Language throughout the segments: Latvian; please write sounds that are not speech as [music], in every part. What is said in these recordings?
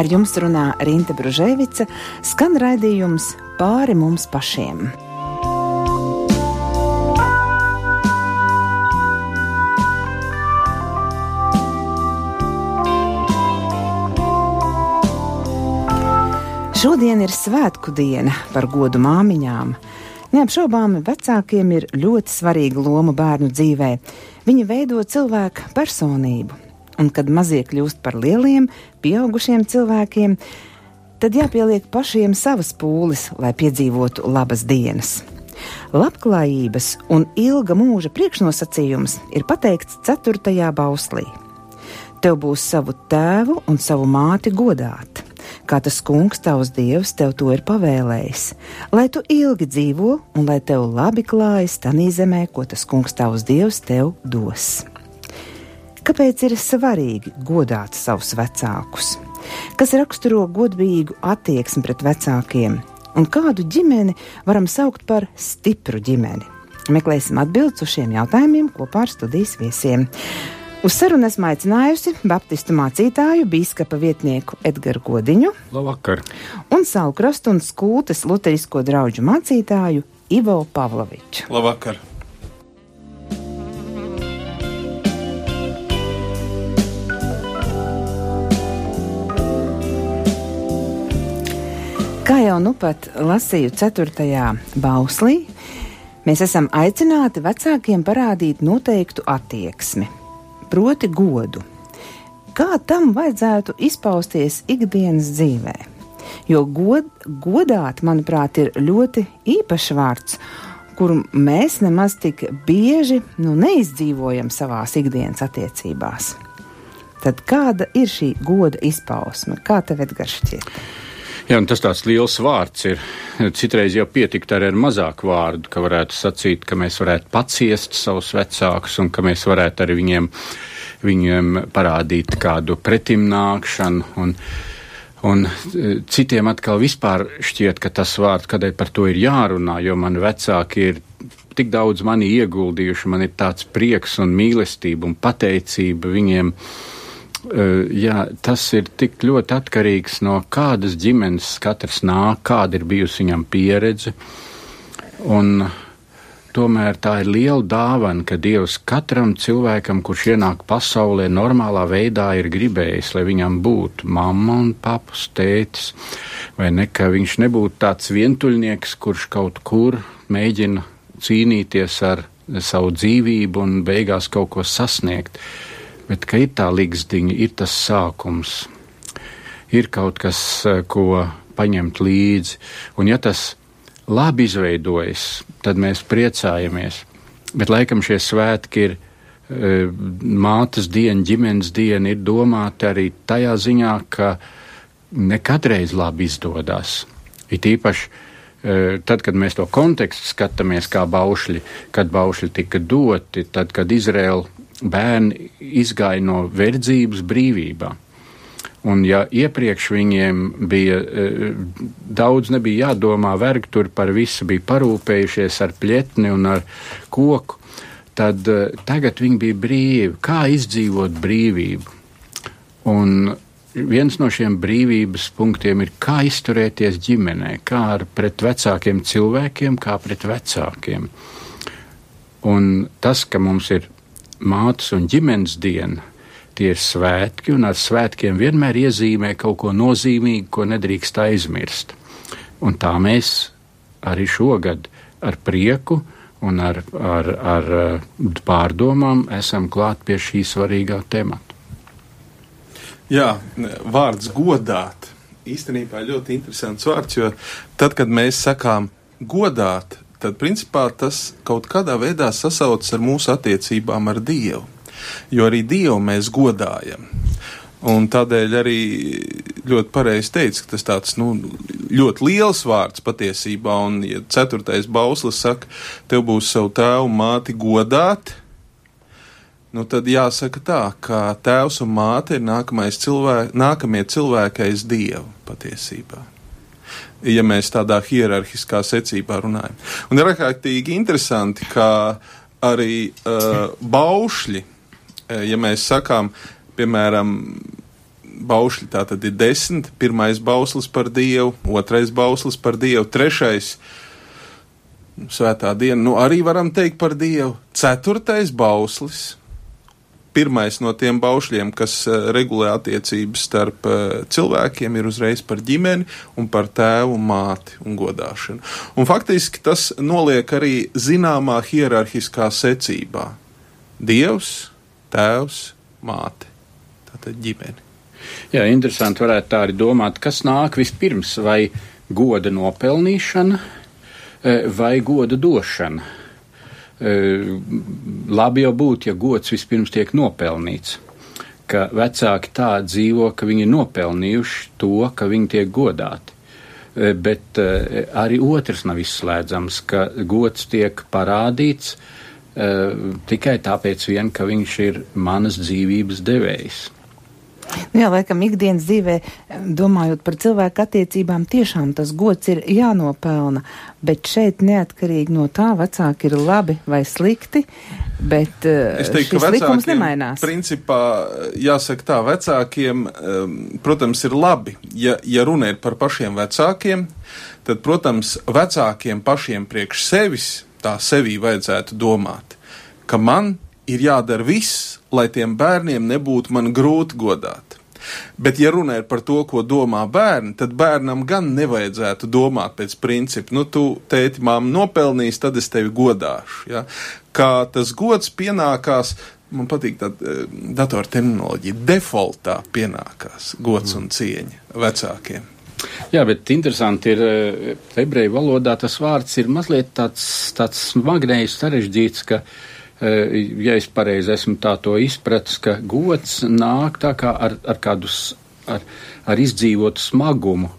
Ar jums runā Rīta Bružēvica, skan raidījums pāri mums pašiem. Šodien ir svētku diena par godu māmiņām. Neapšaubāmi vecākiem ir ļoti svarīga loma bērnu dzīvē. Viņi veido cilvēku personību, un kad mazie kļūst par lieliem, pieaugušiem cilvēkiem, tad jāpieliek pašiem savas pūles, lai piedzīvotu labas dienas. Labklājības un ilga mūža priekšnosacījums ir pateikts 4. bauslī. Tev būs savu tēvu un savu māti godāt kā tas kungs, tavs dievs, tev to ir pavēlējis, lai tu ilgi dzīvo un lai tev labi klājas tanī zemē, ko tas kungs, tavs dievs, tev dos. Kāpēc ir svarīgi godāt savus vecākus? Kas raksturo godīgu attieksmi pret vecākiem, un kādu ģimeni varam saukt par stipru ģimeni? Meklēsim atbildus uz šiem jautājumiem kopā ar studijas viesiem. Uz sarunu esmu aicinājusi Baptistu mācītāju, biskupa vietnieku Edgars Godiņu. Labvakar! Un savu krastu un skultes luterisko draugu mācītāju Ivo Pavloviču. Labvakar! Jau nu pat lasīju 4. bauslī, mēs esam aicināti vecākiem parādīt noteiktu attieksmi proti godu. Kā tam vajadzētu izpausties ikdienas dzīvē? Jo god, godāt, manuprāt, ir ļoti īpašs vārds, kuru mēs nemaz tik bieži nu, neizdzīvojam savā ikdienas attiecībās. Tad kāda ir šī goda izpausme? Kā tev Edgars šķiet? Jā, tas tāds liels vārds ir. Citreiz jau pietikt ar mazāku vārdu, ka varētu sacīt, ka mēs varētu paciest savus vecākus un ka mēs varētu arī viņiem, viņiem parādīt kādu pretimnākšanu. Un, un e, citiem atkal vispār šķiet, ka tas vārds, kādēļ par to ir jārunā, jo mani vecāki ir tik daudz mani ieguldījuši, man ir tāds prieks un mīlestība un pateicība viņiem. Eh, jā, tas ir tik ļoti atkarīgs no kādas ģimenes katrs nāk, kāda ir bijusi viņam pieredze. Un tomēr tā ir liela dāvana, ka Dievs katram cilvēkam, kurš ienāk pasaulē, normālā veidā ir gribējis, lai viņam būtu mamma un papas tētis, vai ne, ka viņš nebūtu tāds vientuļnieks, kurš kaut kur mēģina cīnīties ar savu dzīvību un beigās kaut ko sasniegt. Uh, bet ka ir tā līgzdiņa, ir tas sākums, ir kaut kas, eh, ko paņemt līdzi, un ja tas labi izveidojas, tad mēs priecājamies. Bet laikam šie svētki ir e, mātes diena, ģimenes diena, ir domāti arī tajā ziņā, ka ne katreiz labi izdodas. It īpaši e, tad, kad mēs to kontekstu skatāmies kā baušļi, kad baušļi tika doti, tad, kad Izraela bērni izgāja no verdzības brīvībā. Un ja iepriekš viņiem bija e, daudz, nebija jādomā, vergi tur par visu bija parūpējušies ar pļetni un ar koku, tad e, tagad viņi bija brīvi. Kā izdzīvot brīvību? Un viens no šiem brīvības punktiem ir, kā izturēties ģimenē, kā ar pret vecākiem cilvēkiem, kā pret vecākiem. Un tas, ka mums ir mātes un ģimenes diena. Tie ir svētki, un ar svētkiem vienmēr iezīmē kaut ko nozīmīgu, ko nedrīkst aizmirst. Un tā mēs arī šogad ar prieku un ar, ar, ar pārdomām esam klāt pie šī svarīgā temata. Jā, vārds godāt īstenībā ļoti interesants vārds, jo tad, kad mēs sakām godāt, tad principā tas kaut kādā veidā sasaucas ar mūsu attiecībām ar Dievu. Jo arī Dievu mēs godājam. Un tādēļ arī ļoti pareizi teica, ka tas tāds nu, ļoti liels vārds patiesībā, un ja ceturtais bauslis saka, tev būs savu tēvu māti godāt, nu tad jāsaka tā, ka tēvs un māte ir cilvēki, nākamie cilvēki aiz Dievu patiesībā ja mēs tādā hierarhiskā secībā runājam. Un ir ārkārtīgi interesanti, ka arī uh, baušļi, uh, ja mēs sakām, piemēram, baušļi tā tad ir desmit. Pirmais bauslis par Dievu, otrais bauslis par Dievu, trešais svētā diena, nu arī varam teikt par Dievu. Ceturtais bauslis pirmais no tiem baušļiem, kas uh, regulē attiecības starp uh, cilvēkiem, ir uzreiz par ģimeni un par tēvu, māti un godāšanu. Un faktiski tas noliek arī zināmā hierarhiskā secībā. Dievs, tēvs, māte. Tātad ģimene. Jā, interesanti varētu tā arī domāt, kas nāk vispirms, vai goda nopelnīšana, eh, vai goda došana labi jau būtu, ja gods vispirms tiek nopelnīts. Ka vecāki tā dzīvo, ka viņi ir nopelnījuši to, ka viņi tiek godāti. Bet arī otrs nav izslēdzams, ka gods tiek parādīts tikai tāpēc vien, ka viņš ir manas dzīvības devējs. Nu jā, laikam ikdienas dzīvē, domājot par cilvēku attiecībām, tiešām tas gods ir jānopelna, bet šeit neatkarīgi no tā vecāki ir labi vai slikti, bet uh, es teiktu, ka likums nemainās. Principā, jāsaka tā, vecākiem, protams, ir labi, ja, ja runa ir par pašiem vecākiem, tad, protams, vecākiem pašiem priekš sevis tā sevī vajadzētu domāt, ka man ir jādara viss, lai tiem bērniem nebūtu man grūti godāt. Bet, ja runa ir par to, ko domā bērni, tad bērnam gan nevajadzētu domāt pēc principa, nu, tu tēti māmu nopelnīs, tad es tevi godāšu. Ja? Kā tas gods pienākās, man patīk tā eh, datora terminoloģija, defaultā pienākās gods un cieņa vecākiem. Jā, bet interesanti ir, eh, ebreju valodā tas vārds ir mazliet tāds, tāds smagnējs sarežģīts, ka uh, ja es pareizi esmu tā to izpratis, ka gods nāk tā kā ar, ar kādu, ar, ar izdzīvotu smagumu,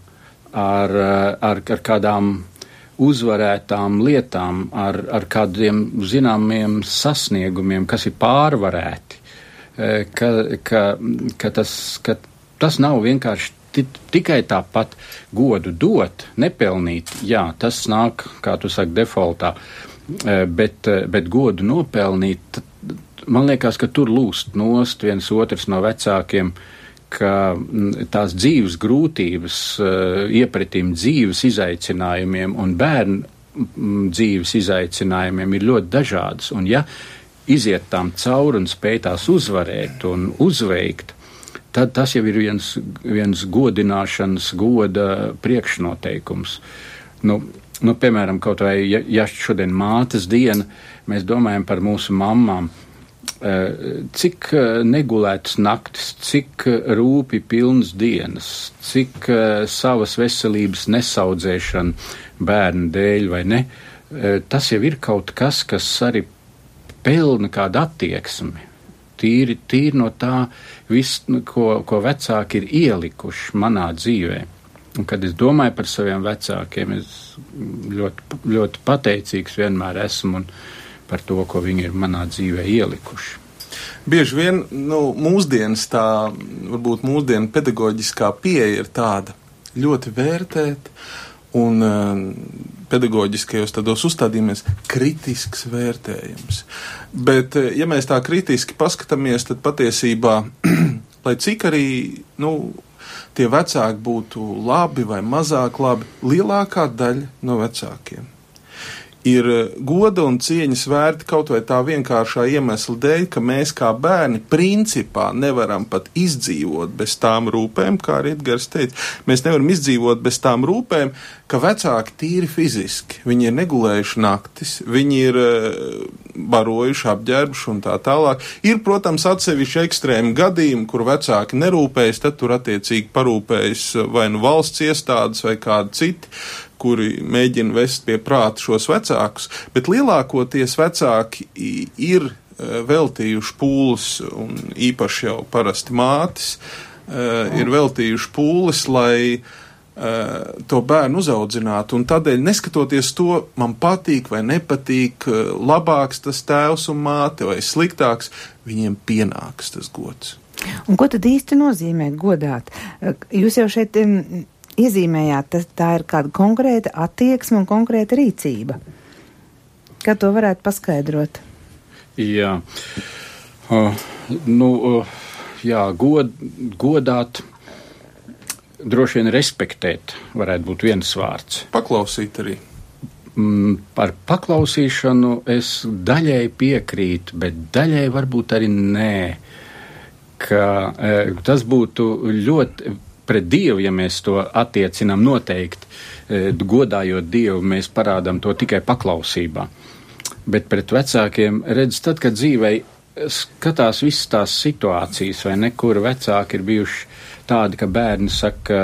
ar, eh, ar, ar kādām uzvarētām lietām, ar, ar kādiem zināmiem sasniegumiem, kas ir pārvarēti, eh, ka, ka, ka, tas, ka tas nav vienkārši tikai tāpat godu dot, nepelnīt, jā, tas nāk, kā tu saki, defaultā. Uh, Eh, bet, eh, bet godu nopelnīt, man liekas, ka tur lūst nost viens otrs no vecākiem, ka tās dzīves grūtības, eh, iepratīm dzīves izaicinājumiem un bērnu dzīves izaicinājumiem ir ļoti dažādas. Un ja iziet tām cauri un spēj tās uzvarēt un uzveikt, tad tas jau ir viens, viens godināšanas, goda priekšnoteikums. Nu, nu, piemēram, kaut vai, ja, ja šodien mātes diena, mēs domājam par mūsu mamām, eh, cik eh, negulētas naktis, cik eh, rūpi pilnas dienas, cik savas veselības nesaudzēšana bērnu dēļ vai ne, tas jau ir kaut kas, kas arī pelna kādu attieksmi. Tīri, tīri no tā, viss, nu, ko, ko vecāki ir ielikuši manā dzīvēm. Un, kad es domāju par saviem vecākiem, es ļoti, ļoti pateicīgs vienmēr esmu par to, ko viņi ir manā dzīvē ielikuši. Bieži vien nu, mūsdienas tā, varbūt mūsdienu pedagoģiskā pieeja ir tāda ļoti vērtēt un uh, pedagoģiskajos tādos uzstādījumos kritisks vērtējums. Bet, uh, ja mēs tā kritiski paskatāmies, tad patiesībā, [clears throat] lai cik arī, nu, tie vecāki būtu labi vai mazāk labi, lielākā daļa no vecākiem ir eh, goda un cieņas vērti kaut vai tā vienkāršā iemesla dēļ, ka mēs kā bērni principā nevaram pat izdzīvot bez tām rūpēm, kā arī Edgars teica. Mēs nevaram izdzīvot bez tām rūpēm, ka vecāki tīri fiziski, viņi ir negulējuši naktis, viņi ir uh, barojuši, apģērbuši un tā tālāk. Ir, protams, atsevišķi ekstrēmi gadījumi, kur vecāki nerūpējas, tad tur attiecīgi parūpējas vai nu valsts iestādes vai kādi citi, kuri mēģina vest pie prāta šos vecākus, bet lielākoties vecāki ir uh, veltījuši pūles, un īpaši jau parasti mātes, uh, ir veltījuši pūles, lai Uh, to bērnu uzaudzināt. Un tādēļ, neskatoties to, man patīk vai nepatīk, labāks tas tēvs un māte vai sliktāks, viņiem pienāks tas gods. Un ko tad īsti nozīmē godāt? Jūs jau šeit iezīmējāt, tas, tā ir kāda konkrēta attieksme un konkrēta rīcība. Kā to varētu paskaidrot? Jā, uh, nu, uh, jā god, godāt. Droši vien respektēt, varētu būt viens vārds. Paklausīt arī. Mm, par paklausīšanu es daļai piekrītu, bet daļai varbūt arī nē. Ka, e, tas būtu ļoti pret Dievu, ja mēs to attiecinām noteikti. E, godājot Dievu, mēs parādām to tikai paklausībā. Bet pret vecākiem redz, tad, kad dzīvē skatās visas tās situācijas, vai nekur vecāki ir bijuši tādi, ka bērni saka,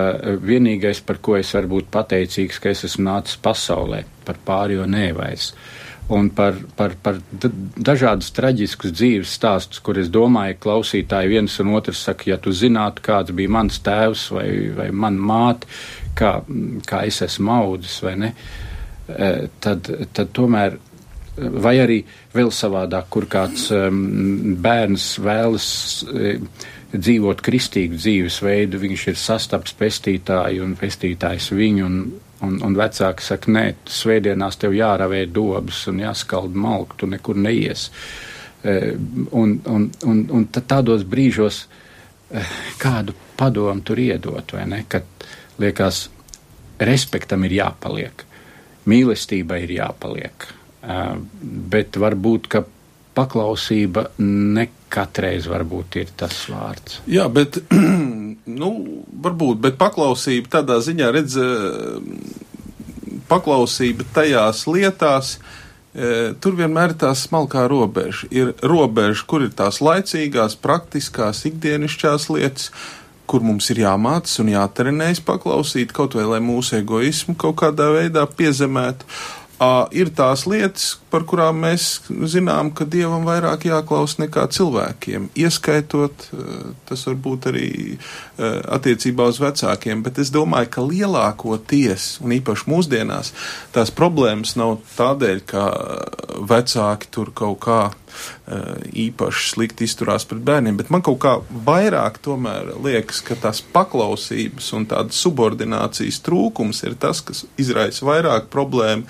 vienīgais, par ko es varu būt pateicīgs, ka es esmu nācis pasaulē, par pārējo nevairs. Un par, par, par dažādus traģiskus dzīves stāstus, kur es domāju, klausītāji viens un otrs saka, ja tu zinātu, kāds bija mans tēvs vai, vai man māte, kā, kā es esmu audzis vai ne, e, tad, tad tomēr vai arī vēl savādāk, kur kāds um, bērns vēlas um, dzīvot kristīgu dzīvesveidu, viņš ir sastaps pestītāju un pestītājs viņu, un, un, un vecāki saka, nē, svētdienās tev jāravē dobas un jāskald malku, tu nekur neies. Uh, un, un, un, un tādos brīžos uh, kādu padomu tur iedot, vai ne, kad liekas, respektam ir jāpaliek, mīlestībai ir jāpaliek, uh, bet varbūt, ka paklausība ne katreiz varbūt ir tas vārds. Jā, bet, [clears throat] nu, varbūt, bet paklausība tādā ziņā redz, eh, paklausība tajās lietās, eh, tur vienmēr ir tā smalkā robeža. Ir robeža, kur ir tās laicīgās, praktiskās, ikdienišķās lietas, kur mums ir jāmācās un jātrenējas paklausīt, kaut vai lai mūsu egoismu kaut kādā veidā piezemētu. Uh, ir tās lietas, par kurām mēs zinām, ka dievam vairāk jāklaus nekā cilvēkiem, ieskaitot, tas varbūt arī attiecībā uz vecākiem, bet es domāju, ka lielākoties, un īpaši mūsdienās, tās problēmas nav tādēļ, ka vecāki tur kaut kā īpaši slikti izturās pret bērniem, bet man kaut kā vairāk tomēr liekas, ka tās paklausības un tādas subordinācijas trūkums ir tas, kas izraisa vairāk problēmu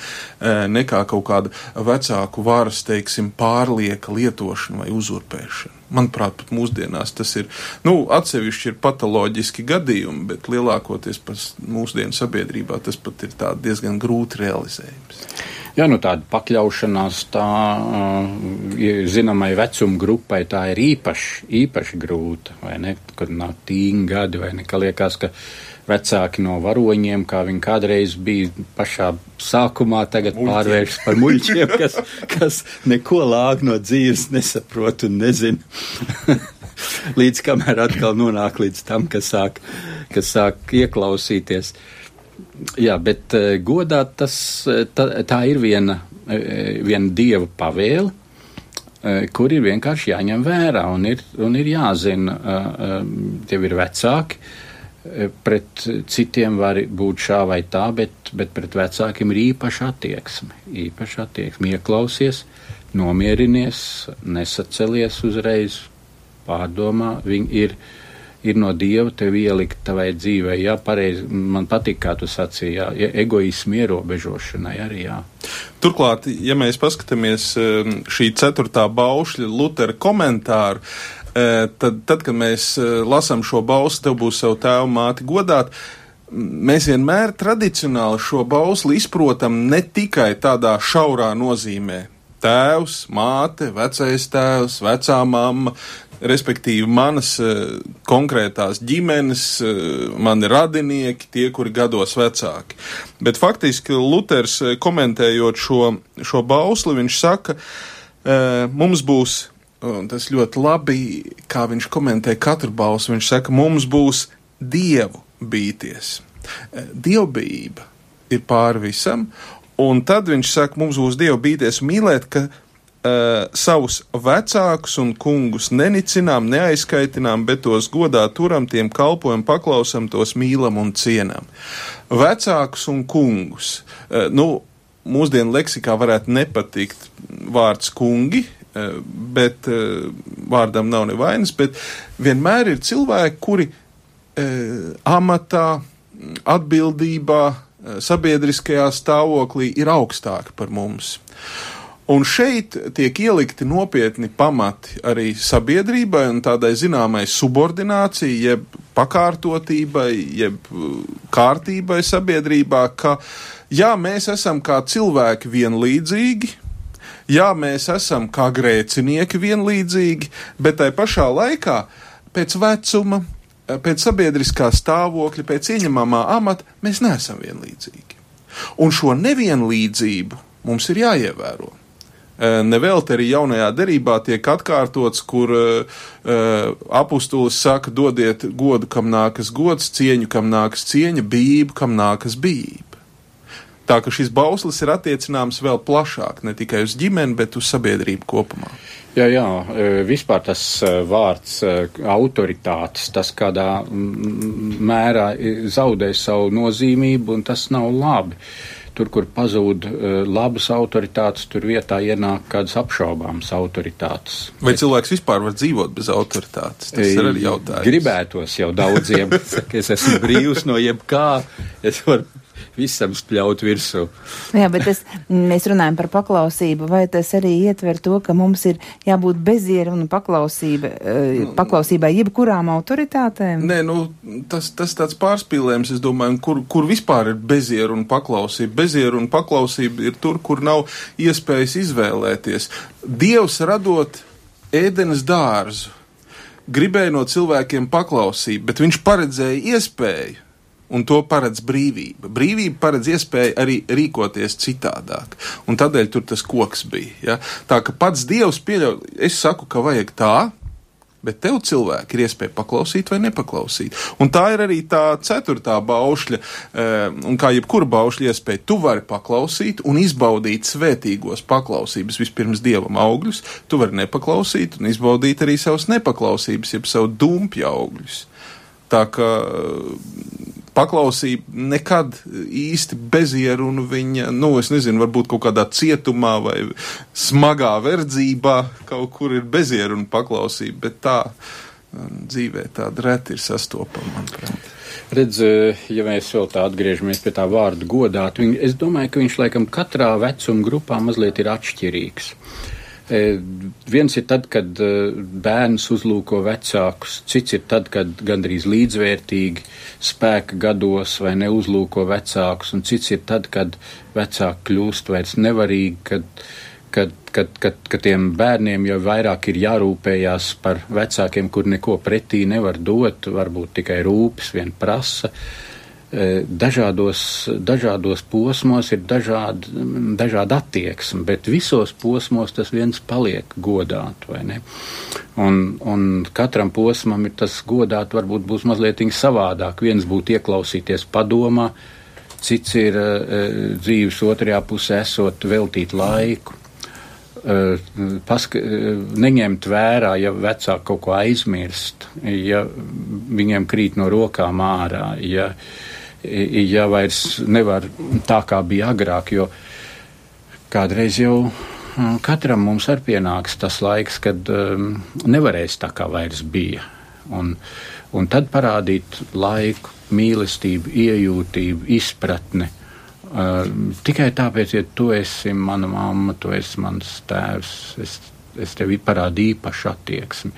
nekā kaut kāda vecāku varas, teiksim, pārlieka lietošana vai uzurpēšana. Manuprāt, pat mūsdienās tas ir, nu, atsevišķi ir patoloģiski gadījumi, bet lielākoties mūsdienu sabiedrībā tas pat ir diezgan grūti realizējams. Jā, nu tāda pakļaušanās tā, zināmai vecuma grupai, tā ir īpaši, īpaši grūta, vai ne, kad nav tīņi gadi, vai ne, ka liekas, ka vecāki no varoņiem, kā viņi kādreiz bija pašā sākumā, tagad muļķiem. pārvēršas par muļķiem, kas, kas neko lāk no dzīves nesaprot un nezina. [laughs] līdz kamēr atkal nonāk līdz tam, kas sāk, kas sāk ieklausīties. Jā, bet uh, godā tas, tā, tā ir viena, uh, viena dieva pavēle, uh, kur ir vienkārši jāņem vērā un ir, un ir jāzina, tev ir vecāki, pret citiem var būt šā vai tā, bet, bet pret vecākiem ir īpaša attieksme. Īpaša attieksme. Ieklausies, nomierinies, nesacelies uzreiz, pārdomā. Viņi ir, ir no dieva tev ielikt tavai dzīvē. Jā, pareizi. Man patīk, kā tu sacīji, jā, egoismu ierobežošanai arī. Jā. Turklāt, ja mēs paskatāmies um, šī ceturtā baušļa Lutera komentāru, tad, tad kad mēs lasām šo bausli, tev būs savu tēvu māti godāt. Mēs vienmēr tradicionāli šo bausli izprotam ne tikai tādā šaurā nozīmē. Tēvs, māte, vecais tēvs, vecā mamma, respektīvi manas uh, konkrētās ģimenes, uh, mani radinieki, tie, kuri gados vecāki. Bet faktiski Luters komentējot šo, šo bausli, viņš saka, uh, mums būs Un tas ļoti labi, kā viņš komentē katru balsu. Viņš saka, mums būs dievu bīties. Eh, dievbijība ir pāri visam, un tad viņš saka, mums būs dievu bīties mīlēt, ka uh, savus vecākus un kungus nenicinām, neaizskaitinām, bet tos godā turam, tiem kalpojam, paklausam, tos mīlam un cienam. Vecākus un kungus. Uh, nu, mūsdienu leksikā varētu nepatikt vārds kungi, Eh, bet eh, vārdam nav nevainas, bet vienmēr ir cilvēki, kuri eh, amatā, atbildībā, sabiedriskajā stāvoklī ir augstāki par mums. Un šeit tiek ielikti nopietni pamati arī sabiedrībai un tādai zināmai subordinācijai, jeb pakārtotībai, jeb uh, kārtībai sabiedrībā, ka jā, mēs esam kā cilvēki vienlīdzīgi, jā, mēs esam kā grēcinieki vienlīdzīgi, bet tai pašā laikā pēc vecuma, pēc sabiedriskā stāvokļa, pēc ieņemamā amata mēs neesam vienlīdzīgi. Un šo nevienlīdzību mums ir jāievēro. Eh, nevelti arī jaunajā derībā tiek atkārtots, kur uh, apustulis saka, dodiet godu, kam nākas gods, cieņu, kam nākas cieņa, bību, kam nākas bība. Tā ka šis bauslis ir attiecināms vēl plašāk, ne tikai uz ģimeni, bet uz sabiedrību kopumā. Jā, jā, vispār tas vārds autoritātes, tas kādā mērā zaudē savu nozīmību, un tas nav labi. Uh, tur, kur pazūd uh, labas autoritātes, tur vietā ienāk kādas apšaubāmas autoritātes. Vai cilvēks vispār var dzīvot bez autoritātes? Tas ir arī jautājums. Gribētos jau daudziem, [laughs] ka es esmu brīvs no jebkā, es varu visam spļaut virsū. Jā, bet tas, mēs runājam par paklausību, vai tas arī ietver to, ka mums ir jābūt bezieru un paklausība, eh, paklausībai jebkurām autoritātēm? Nē, nu, tas, tas tāds pārspīlējums, es domāju, kur, kur vispār ir bezieru un paklausība. Bezieru un paklausība ir tur, kur nav iespējas izvēlēties. Dievs radot ēdenes dārzu gribēja no cilvēkiem paklausību, bet viņš paredzēja iespēju un to paredz brīvība. Brīvība paredz iespēju arī rīkoties citādāk, un tādēļ tur tas koks bija. Ja? Tā ka pats Dievs pieļauj, es saku, ka vajag tā. Bet tev cilvēki ir iespēja paklausīt vai nepaklausīt. Un tā ir arī tā ceturtā baušļa, eh, un kā jebkura baušļa iespēja, tu vari paklausīt un izbaudīt svētīgos paklausības vispirms dievam augļus, tu vari nepaklausīt un izbaudīt arī savus nepaklausības, jeb savu dumpju augļus. Tā kā paklausība nekad īsti bezieru un viņa, nu, es nezinu, varbūt kaut kādā cietumā vai smagā verdzībā kaut kur ir bezieru un paklausība, bet tā um, dzīvē tāda reti ir sastopama, manuprāt. Redz, eh, ja mēs vēl tā atgriežamies pie tā vārda godāt, viņ, es domāju, ka viņš laikam katrā vecuma grupā mazliet ir atšķirīgs. Uh, viens ir tad, kad e, bērns uzlūko vecākus, cits ir tad, kad gandrīz līdzvērtīgi spēka gados vai neuzlūko vecākus, un cits ir tad, kad vecāki kļūst vairs nevarīgi, kad, kad, kad, kad, kad tiem bērniem jau vairāk ir jārūpējās par vecākiem, kur neko pretī nevar dot, varbūt tikai rūpes vien prasa. Uh, E, dažādos, dažādos posmos ir dažāda, dažāda attieksme, bet visos posmos tas viens paliek godāt, vai ne? Un, un katram posmam ir tas godāt varbūt būs mazliet savādāk. Viens būtu ieklausīties padomā, cits ir uh, dzīves otrajā pusē esot veltīt laiku. Uh, paska, uh, neņemt vērā, ja vecāki kaut ko aizmirst, ja viņiem krīt no rokām ārā, ja uh, ja vairs nevar tā, kā bija agrāk, jo kādreiz jau mm, katram mums arī pienāks tas laiks, kad um, nevarēs tā kā vairs bija. Un, un tad parādīt laiku, mīlestību, iejūtību, izpratni. Uh, tikai tāpēc, ja tu esi mana mamma, tu esi mans tēvs, es, es tev parādu īpašu attieksmi.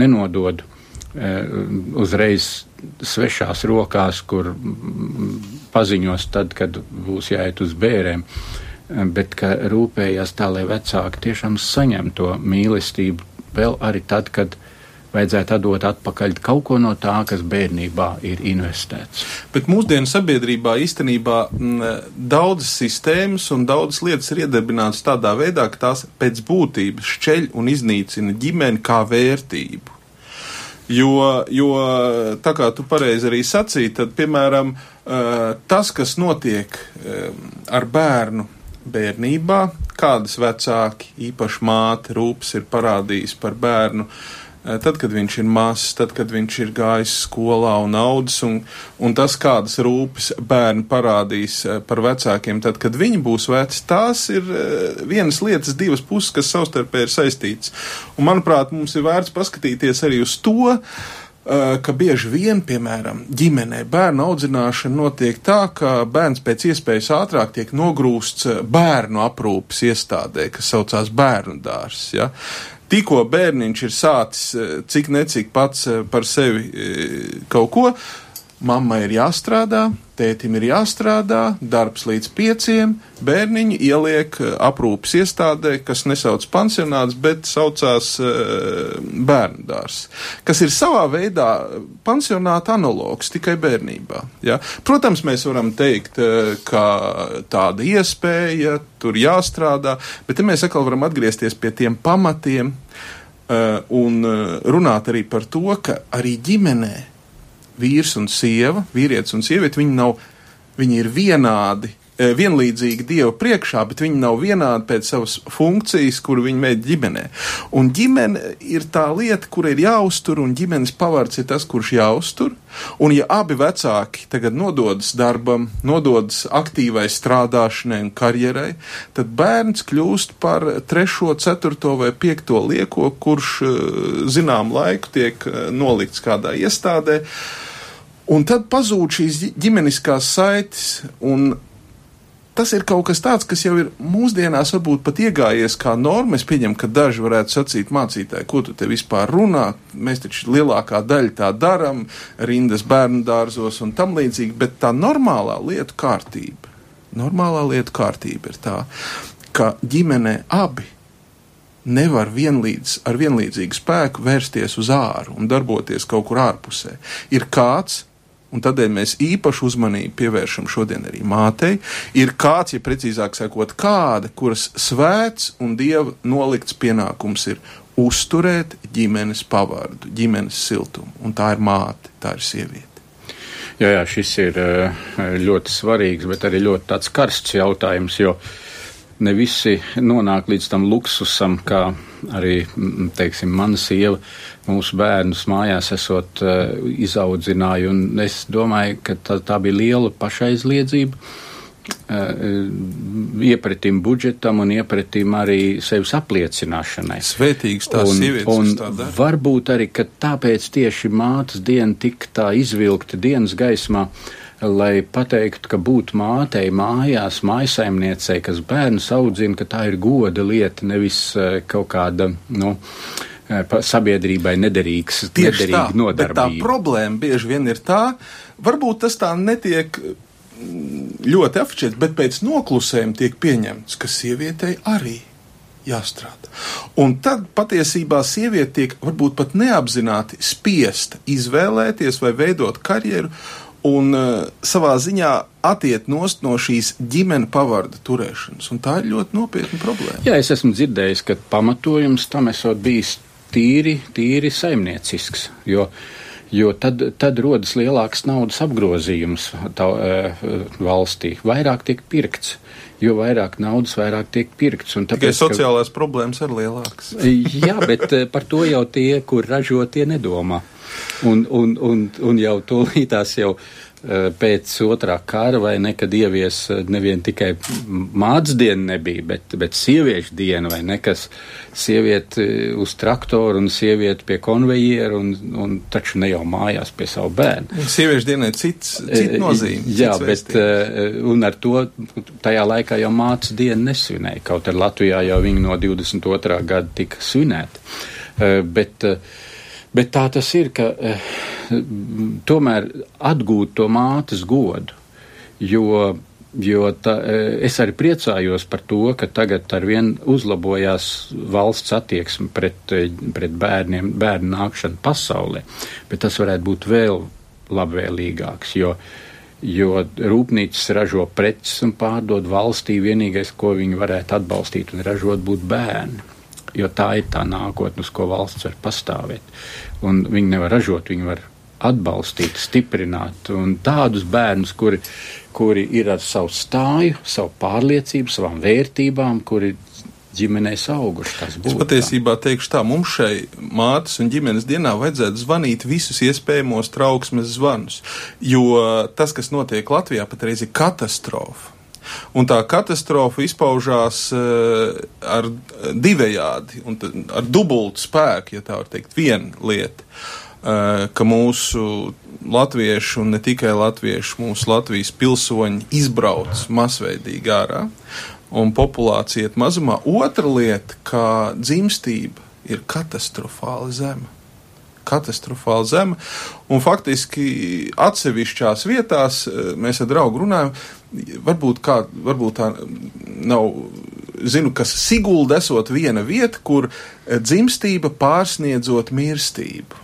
Nenodod uh, uzreiz svešās rokās, kur paziņos tad, kad būs jāiet uz bērēm, bet ka rūpējās tā, lai vecāki tiešām saņem to mīlestību vēl arī tad, kad vajadzētu atdot atpakaļ kaut ko no tā, kas bērnībā ir investēts. Bet mūsdienu sabiedrībā īstenībā m, daudzas sistēmas un daudzas lietas ir iedarbinātas tādā veidā, ka tās pēc būtības šķeļ un iznīcina ģimeni kā vērtību. Jo, jo tā kā tu pareizi arī sacīji, tad, piemēram, tas, kas notiek ar bērnu bērnībā, kādas vecāki, īpaši māte, rūpes ir parādījis par bērnu, uh, Eh, tad, kad viņš ir mazs, tad, kad viņš ir gājis skolā un audzis, un, un tas, kādas rūpes bērni parādīs eh, par vecākiem, tad, kad viņi būs veci, tās ir eh, vienas lietas, divas puses, kas savstarpēji ir saistītas. Un, manuprāt, mums ir vērts paskatīties arī uz to, ka bieži vien, piemēram, ģimenē bērnu audzināšana notiek tā, ka bērns pēc iespējas ātrāk tiek nogrūsts bērnu aprūpes iestādē, kas saucās bērnu dārs. Ja? Tikko bērniņš ir sācis cik necik pats par sevi kaut ko, Mammai ir jāstrādā, tētim ir jāstrādā, darbs līdz pieciem, bērniņi ieliek eh, aprūpas iestādē, kas nesauc pansionāts, bet saucās uh, bērndārs, kas ir savā veidā pansionāta analogs tikai bērnībā. Ja? Protams, mēs varam teikt, uh, ka tāda iespēja, tur jāstrādā, bet te mēs atkal varam atgriezties pie tiem pamatiem uh, un runāt arī par to, ka arī ģimenei vīrs un sieva, vīrietis un sieviete, viņi nav, viņi ir vienādi, eh, vienlīdzīgi Dieva priekšā, bet viņi nav vienādi pēc savas funkcijas, kuru viņi mēģina ģimenē. Un ģimene ir tā lieta, kur ir jāuztur, un ģimenes pavārds ir tas, kurš jāuztur. Un ja abi vecāki tagad nododas darbam, nododas aktīvai strādāšanai un karjerai, tad bērns kļūst par trešo, ceturto vai piekto lieko, kurš eh, zinām laiku tiek eh, nolikts kādā iestādē. Uh, Un tad pazūd šīs ģimeniskās saites, un tas ir kaut kas tāds, kas jau ir mūsdienās varbūt pat iegājies kā norma. Es pieņemu, ka daži varētu sacīt mācītāji, ko tu te vispār runā. Mēs taču lielākā daļa tā daram, rindas bērnu dārzos un tam līdzīgi, bet tā normālā lietu kārtība, normālā lietu kārtība ir tā, ka ģimenē abi nevar vienlīdz, ar vienlīdzīgu spēku vērsties uz āru un darboties kaut kur ārpusē. Ir kāds, un tādēļ mēs īpašu uzmanību pievēršam šodien arī mātei, ir kāds, ja precīzāk sakot, kāda, kuras svēts un dieva nolikts pienākums ir uzturēt ģimenes pavārdu, ģimenes siltumu, un tā ir māte, tā ir sieviete. Jā, jā, šis ir eh, ļoti svarīgs, bet arī ļoti karsts jautājums, jo ne visi nonāk līdz tam luksusam, kā arī, teiksim, mana sieva mūsu bērnus mājās esot uh, izaudzināju, un es domāju, ka tā, tā bija liela pašaizliedzība. Uh, iepratim budžetam un iepratim arī sevis apliecināšanai. Svētīgs tās un, sievietes, un tā. Varbūt arī, ka tāpēc tieši mātes diena tik tā izvilkta dienas gaismā, lai pateiktu, ka būt mātei mājās, mājasaimniecei, kas bērnus audzina, ka tā ir goda lieta, nevis uh, kaut kāda, nu, Eh, sabiedrībai nederīgs, Tieši nederīga tā, nodarbība. Tā problēma bieži vien ir tā, varbūt tas tā netiek mm, ļoti afišēts, bet pēc noklusējuma tiek pieņemts, ka sievietei arī jāstrādā. Un tad patiesībā sieviete tiek varbūt pat neapzināti spiesta izvēlēties vai veidot karjeru un uh, savā ziņā atiet nost no šīs ģimenes pavarda turēšanas. Un tā ir ļoti nopietna problēma. Jā, es esmu dzirdējis, ka pamatojums tam esot bijis tīri, tīri saimniecisks. Jo, jo tad, tad rodas lielāks naudas apgrozījums tā, e, valstī. Vairāk tiek pirkts. Jo vairāk naudas, vairāk tiek pirkts. Tāpēc, Tikai sociālās ka, problēmas ir lielākas. jā, bet e, par to jau tie, kur ražo, tie nedomā. Un, un, un, un jau tūlītās jau Eh, pēc otrā kara vai nekad ievies eh, nevien tikai mācas diena nebija, bet, bet sieviešu diena vai nekas sievieti eh, uz traktoru un sievieti pie konvejeru un, un taču ne jau mājās pie savu bērnu. Sieviešu dienai cits, cits nozīme. Jā, cits bet un ar to tajā laikā jau mācas diena nesvinēja, kaut arī Latvijā jau viņa no 22. gada tika svinēta. Bet, bet tā tas ir, ka tomēr atgūt to mātes godu, jo, jo ta, es arī priecājos par to, ka tagad arvien uzlabojās valsts attieksme pret, pret bērniem, bērnu nākšanu pasaulē, bet tas varētu būt vēl labvēlīgāks, jo, jo rūpnīcas ražo preces un pārdod valstī vienīgais, ko viņi varētu atbalstīt un ražot, būtu bērni jo tā ir tā nākotne, uz ko valsts var pastāvēt. Un viņi nevar ražot, viņi var atbalstīt, stiprināt un tādus bērnus, kuri, kuri ir ar savu stāju, savu pārliecību, savām vērtībām, kuri ģimenēs auguši. Es patiesībā teikšu tā, mums šai mātes un ģimenes dienā vajadzētu zvanīt visus iespējamos trauksmes zvanus, jo tas, kas notiek Latvijā, patreiz ir katastrofa. Un tā katastrofa izpaužās uh, ar divējādi, ar dubultu spēku, ja tā var teikt, viena lieta. ka mūsu latviešu un ne tikai latviešu, mūsu Latvijas pilsoņi izbrauc masveidīgi ārā un populācija iet mazumā. Otra lieta, ka dzimstība ir katastrofāli zema. Katastrofāli zema. Un faktiski atsevišķās vietās mēs ar draugu runājam, varbūt, kā, varbūt tā nav. Zinu, ka Sigulda esot viena vieta, kur dzimstība pārsniedzot mirstību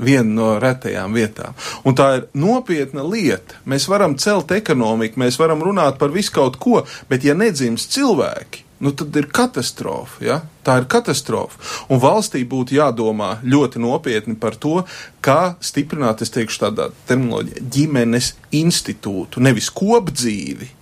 viena no retajām vietām. Un tā ir nopietna lieta. Mēs varam celt ekonomiku, mēs varam runāt par visu kaut ko, bet ja nedzimst cilvēki, nu tad ir katastrofa. Ja? Tā ir katastrofa. Un valstī būtu jādomā ļoti nopietni par to, kā stiprināt, es teikšu, tādā terminoloģijā, ģimenes institūtu, nevis kopdzīvi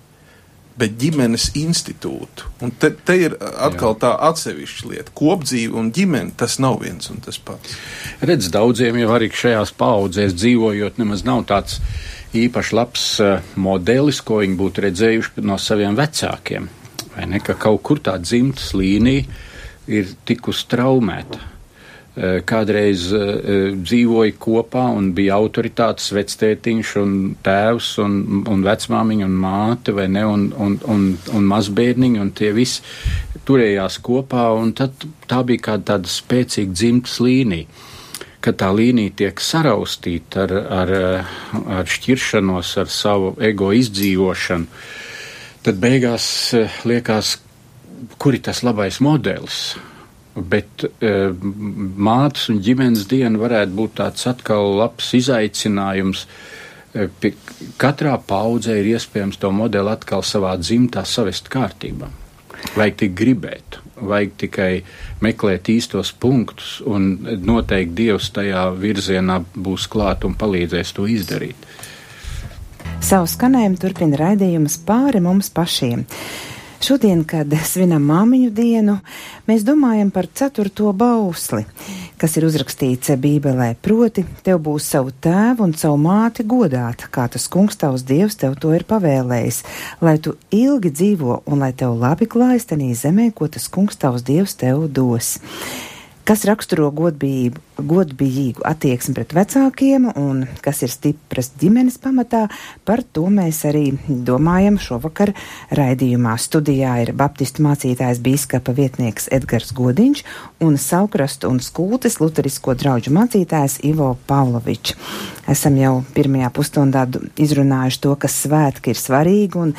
bet ģimenes institūtu. Un te, te ir atkal Jā. tā atsevišķa lieta. Kopdzīve un ģimene tas nav viens un tas pats. Redz, daudziem jau arī šajās paudzēs dzīvojot, nemaz nav tāds īpaši labs uh, modelis, ko viņi būtu redzējuši no saviem vecākiem. Ne, ka kaut kur tā dzimtas līnija ir tikusi traumēta. Eh, kādreiz uh, dzīvoja kopā un bija autoritātes vectētiņš un tēvs un, un vecmāmiņa un māte vai ne, un, un, un, un mazbērniņi, un tie visi turējās kopā, un tad tā bija kāda tāda spēcīga dzimtas līnija. Kad tā līnija tiek saraustīta ar, ar, ar šķiršanos, ar savu ego izdzīvošanu, tad beigās liekas, kur ir tas labais modelis Bet e, mātes un ģimenes diena varētu būt tāds atkal labs izaicinājums. E, pie, katrā paudzē ir iespējams to modeli atkal savā dzimtā savest kārtībā. Vajag tik gribēt, vajag tikai meklēt īstos punktus, un noteikti Dievs tajā virzienā būs klāt un palīdzēs to izdarīt. Savu skanējumu turpina raidījums pāri mums pašiem. Šodien, kad svinam māmiņu dienu, mēs domājam par ceturto bausli, kas ir uzrakstīts Bībelē. Proti, tev būs savu tēvu un savu māti godāt, kā tas kungs tavs dievs tev to ir pavēlējis, lai tu ilgi dzīvo un lai tev labi klājas tenī zemē, ko tas kungs tavs dievs tev dos kas raksturo godbijību, godbijīgu attieksmi pret vecākiem un kas ir stipras ģimenes pamatā, par to mēs arī domājam šovakar raidījumā. Studijā ir baptistu mācītājs bīskapa vietnieks Edgars Godiņš un Saukrastu un Skultes luterisko draugu mācītājs Ivo Pavlovičs. Esam jau pirmajā pusstundā izrunājuši to, ka svētki ir svarīgi un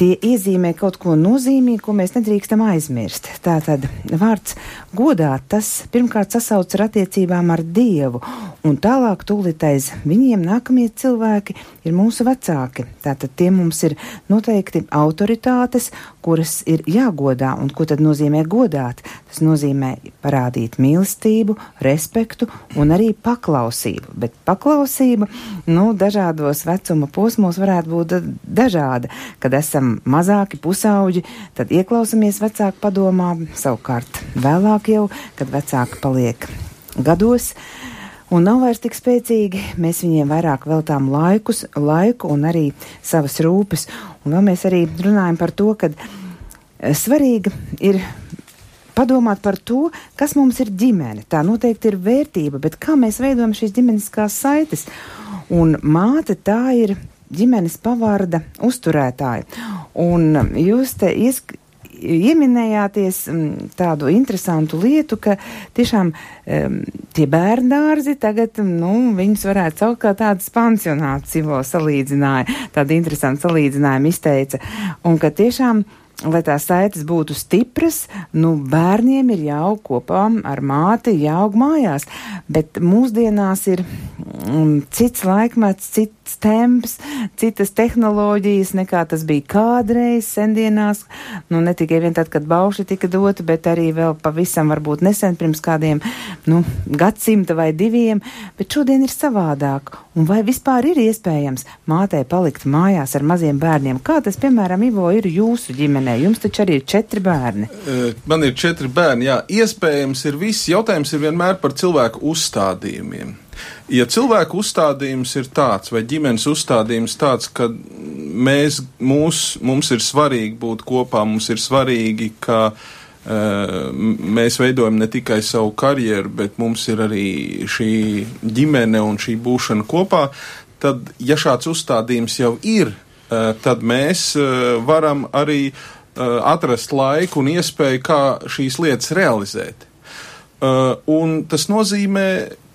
tie iezīmē kaut ko nozīmīgu, ko mēs nedrīkstam aizmirst. Tātad vārds godāt, tas pirmkārt sasauc ar attiecībām ar Dievu, un tālāk tūlīt aiz viņiem nākamie cilvēki ir mūsu vecāki. Tātad tie mums ir noteikti autoritātes, kuras ir jāgodā, un ko tad nozīmē godāt? Tas nozīmē parādīt mīlestību, respektu un arī paklausību, bet paklausība, nu, dažādos vecuma posmos varētu būt dažāda, kad esam mazāki pusauģi, tad ieklausamies vecāku padomā, savukārt vēlāk jau, kad vecāki paliek gados. Un nav vairs tik spēcīgi, mēs viņiem vairāk veltām laikus, laiku un arī savas rūpes. Un vēl mēs arī runājam par to, ka eh, svarīga ir padomāt par to, kas mums ir ģimene. Tā noteikti ir vērtība, bet kā mēs veidojam šīs ģimeniskās saites. Un māte tā ir ģimenes pavārda uzturētāja. Un jūs te iesk ieminējāties tādu interesantu lietu, ka tiešām um, tie bērndārzi tagad, nu, viņus varētu saukt kā tādas pansionāts, Ivo salīdzināja, tādu interesantu salīdzinājumu izteica, un ka tiešām lai tās saites būtu stipras, nu, bērniem ir jāaug kopā ar māti, jāaug mājās. Bet mūsdienās ir mm, cits laikmets, cits temps, citas tehnoloģijas nekā tas bija kādreiz sendienās. Nu, ne tikai vien tad, kad bauši tika doti, bet arī vēl pavisam varbūt nesen pirms kādiem, nu, gadsimta vai diviem. Bet šodien ir savādāk. Un vai vispār ir iespējams mātei palikt mājās ar maziem bērniem? Kā tas, piemēram, Ivo, ir jūsu ģimenē? Jums taču arī ir četri bērni. Man ir četri bērni, jā. Iespējams ir viss. Jautājums ir vienmēr par cilvēku uzstādījumiem. Ja cilvēku uzstādījums ir tāds, vai ģimenes uzstādījums tāds, ka mēs, mūs, mums ir svarīgi būt kopā, mums ir svarīgi, ka mēs veidojam ne tikai savu karjeru, bet mums ir arī šī ģimene un šī būšana kopā, tad, ja šāds uzstādījums jau ir, tad mēs varam arī atrast laiku un iespēju, kā šīs lietas realizēt. Un tas nozīmē,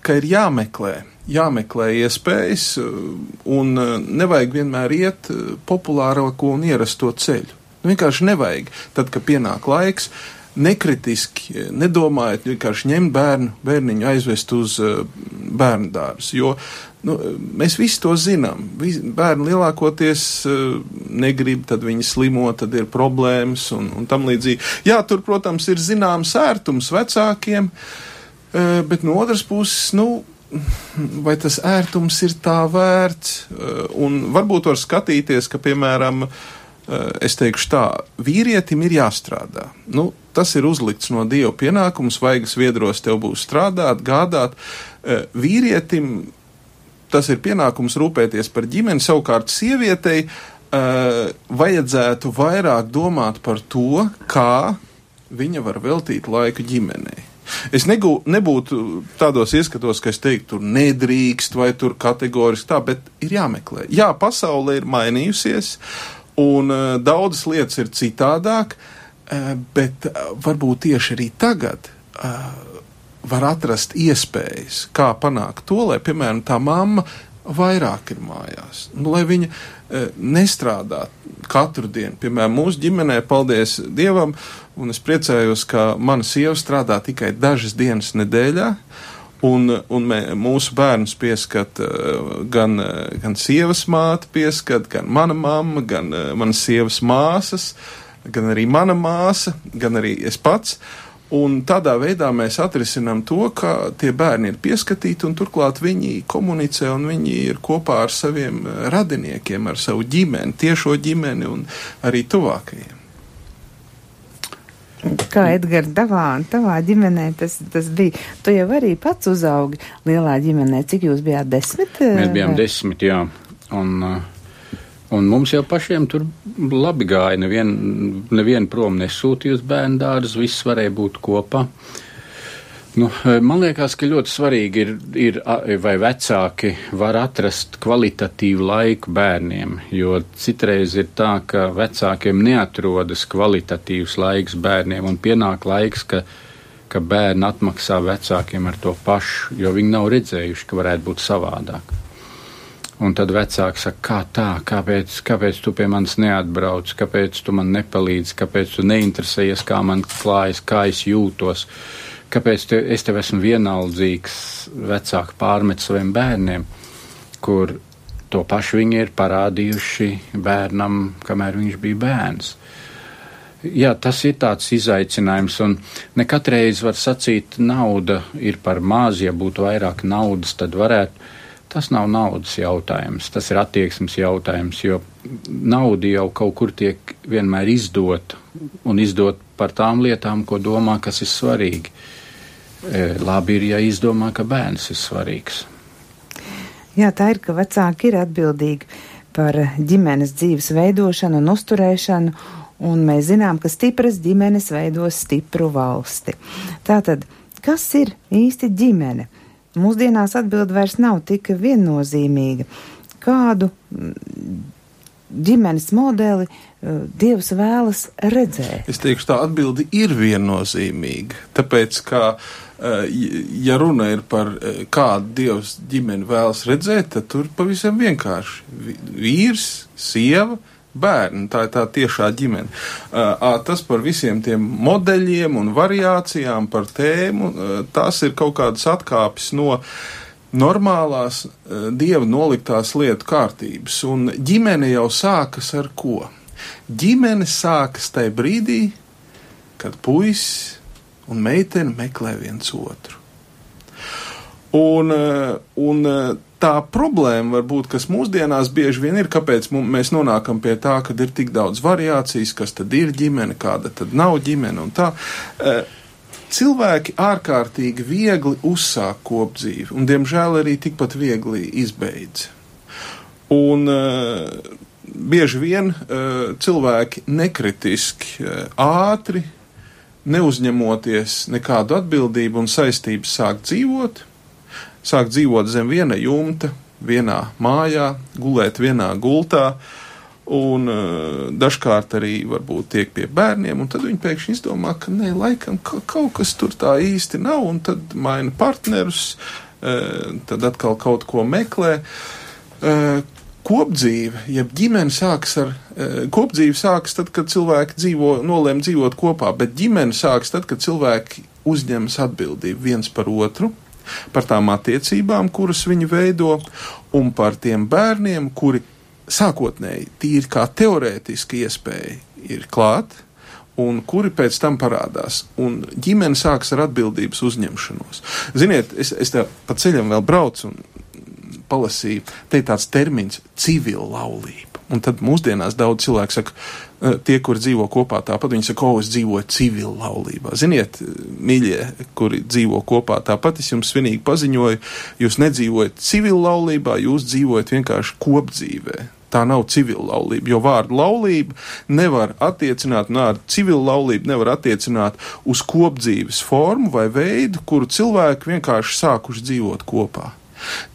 ka ir jāmeklē, jāmeklē iespējas, un nevajag vienmēr iet populārāko un ierasto ceļu. Nu, vienkārši nevajag. Tad, kad pienāk laiks, nekritiski, nedomājot, vienkārši ņemt bērnu, bērniņu aizvest uz bērnu dārzu. Jo nu, mēs visi to zinām. Bērni lielākoties negrib, tad viņi slimo, tad ir problēmas un, un tam līdzīgi. Jā, tur, protams, ir zināms ērtums vecākiem, bet no otras puses, nu, vai tas ērtums ir tā vērts, un varbūt var skatīties, ka, piemēram, es teikšu tā, vīrietim ir jāstrādā. Nu, tas ir uzlikts no dieva pienākums, vaigas viedros tev būs strādāt, gādāt. Vīrietim tas ir pienākums rūpēties par ģimeni, savukārt sievietei vajadzētu vairāk domāt par to, kā viņa var veltīt laiku ģimenei. Es negū, nebūtu tādos ieskatos, ka es teiktu, tur nedrīkst vai tur kategoriski tā, bet ir jāmeklē. Jā, pasaule ir mainījusies, un uh, daudzas lietas ir citādāk, uh, bet uh, varbūt tieši arī tagad uh, var atrast iespējas, kā panākt to, lai, piemēram, tā mamma vairāk ir mājās, nu, lai viņa e, nestrādā katru dienu. Piemēram, mūsu ģimenē, paldies Dievam, un es priecājos, ka mana sieva strādā tikai dažas dienas nedēļā. Un, un mē, mūsu bērnus pieskat uh, gan, gan sievas māte, pieskat, gan mana mamma, gan uh, manas sievas māsas, gan arī mana māsa, gan arī es pats. Uh, Un tādā veidā mēs atrisinām to, ka tie bērni ir pieskatīti un turklāt viņi komunicē un viņi ir kopā ar saviem eh, radiniekiem, ar savu ģimeni, tiešo ģimeni un arī tuvākajiem. Kā Edgars, tavā, tavā ģimenē tas, tas bija? Tu jau arī pats uzaugi lielā ģimenē. Cik jūs bijāt desmit? Mēs bijām vai? desmit, jā. Un, uh, Un mums jau pašiem tur labi gāja. Nevienu nevien prom nesūtīja uz bērnu dārzu, viss varēja būt kopā. Nu, man liekas, ka ļoti svarīgi ir, ir, vai vecāki var atrast kvalitatīvu laiku bērniem, jo citreiz ir tā, ka vecākiem neatrodas kvalitatīvs laiks bērniem, un pienāk laiks, ka, ka bērni atmaksā vecākiem ar to pašu, jo viņi nav redzējuši, ka varētu būt savādāk. Un tad vecāki saka, kā tā, kāpēc, kāpēc tu pie manis neatbrauc, kāpēc tu man nepalīdzi, kāpēc tu neinteresējies, kā man klājas, kā es jūtos, kāpēc te, es tev esmu vienaldzīgs, vecāki pārmet saviem bērniem, kur to pašu viņi ir parādījuši bērnam, kamēr viņš bija bērns. Jā, tas ir tāds izaicinājums, un ne katreiz var sacīt, nauda ir par maz, ja būtu vairāk naudas, tad varētu Tas nav naudas jautājums, tas ir attieksmes jautājums, jo nauda jau kaut kur tiek vienmēr izdota un izdot par tām lietām, ko domā, kas ir svarīgi. E, labi ir, ja izdomā, ka bērns ir svarīgs. Jā, tā ir, ka vecāki ir atbildīgi par ģimenes dzīves veidošanu un uzturēšanu, un mēs zinām, ka stipras ģimenes veidos stipru valsti. Tātad, kas ir īsti ģimene? Mūsdienās atbild vairs nav tik viennozīmīga. Kādu mm, ģimenes modeli uh, Dievs vēlas redzēt? Es teikšu, tā atbildi ir viennozīmīga. Tāpēc, ka, uh, ja runa ir par uh, kādu Dievs ģimeni vēlas redzēt, tad tur pavisam vienkārši vīrs, sieva, bērni. Tā ir tā tiešā ģimene. Uh, tas par visiem tiem modeļiem un variācijām par tēmu, uh, tas ir kaut kādas atkāpes no normālās uh, dieva noliktās lietu kārtības. Un ģimene jau sākas ar ko? Ģimene sākas tajā brīdī, kad puisis un meitene meklē viens otru. Un, un tā problēma, varbūt, kas mūsdienās bieži vien ir, kāpēc mēs nonākam pie tā, ka ir tik daudz variācijas, kas tad ir ģimene, kāda tad nav ģimene un tā. E, cilvēki ārkārtīgi viegli uzsāk kopdzīvi, un diemžēl arī tikpat viegli izbeidz. Un bieži vien cilvēki nekritiski, ātri neuzņemoties nekādu atbildību un saistību, sāk dzīvot, sāk dzīvot zem viena jumta, vienā mājā, gulēt vienā gultā. Un uh, dažkārt arī varbūt tiek pie bērniem, un tad viņi pēkšņi izdomā, ka nē, laikam ka, kaut kas tur tā īsti nav, un tad maina partnerus, uh, tad atkal kaut ko meklē. Uh, kopdzīve, jeb ģimene sākas ar, kopdzīve sākas tad, kad cilvēki dzīvo, nolēma dzīvot kopā, bet ģimene sākas tad, kad cilvēki uzņemas atbildību viens par otru, par tām attiecībām, kuras viņi veido, un par tiem bērniem, kuri sākotnēji tīri kā teorētiski iespēja ir klāt, un kuri pēc tam parādās. Un ģimene sāks ar atbildības uzņemšanos. Ziniet, es, es tā pa ceļam vēl braucu un palasīju, te ir tāds termins - civila laulība. Un tad mūsdienās daudz cilvēku saka, tie, kur dzīvo kopā tāpat, viņi saka, o, es dzīvoju civila laulībā. Ziniet, mīļie, kuri dzīvo kopā tāpat, es jums svinīgi paziņoju, jūs nedzīvojat civila laulībā, jūs dzīvojat vienkārši kopdzīvē. Tā nav civila laulība, jo vārdu laulība nevar attiecināt, vārdu civila laulība nevar attiecināt uz kopdzīves formu vai veidu, kuru cilvēki vienkārši sākuši dzīvot kopā.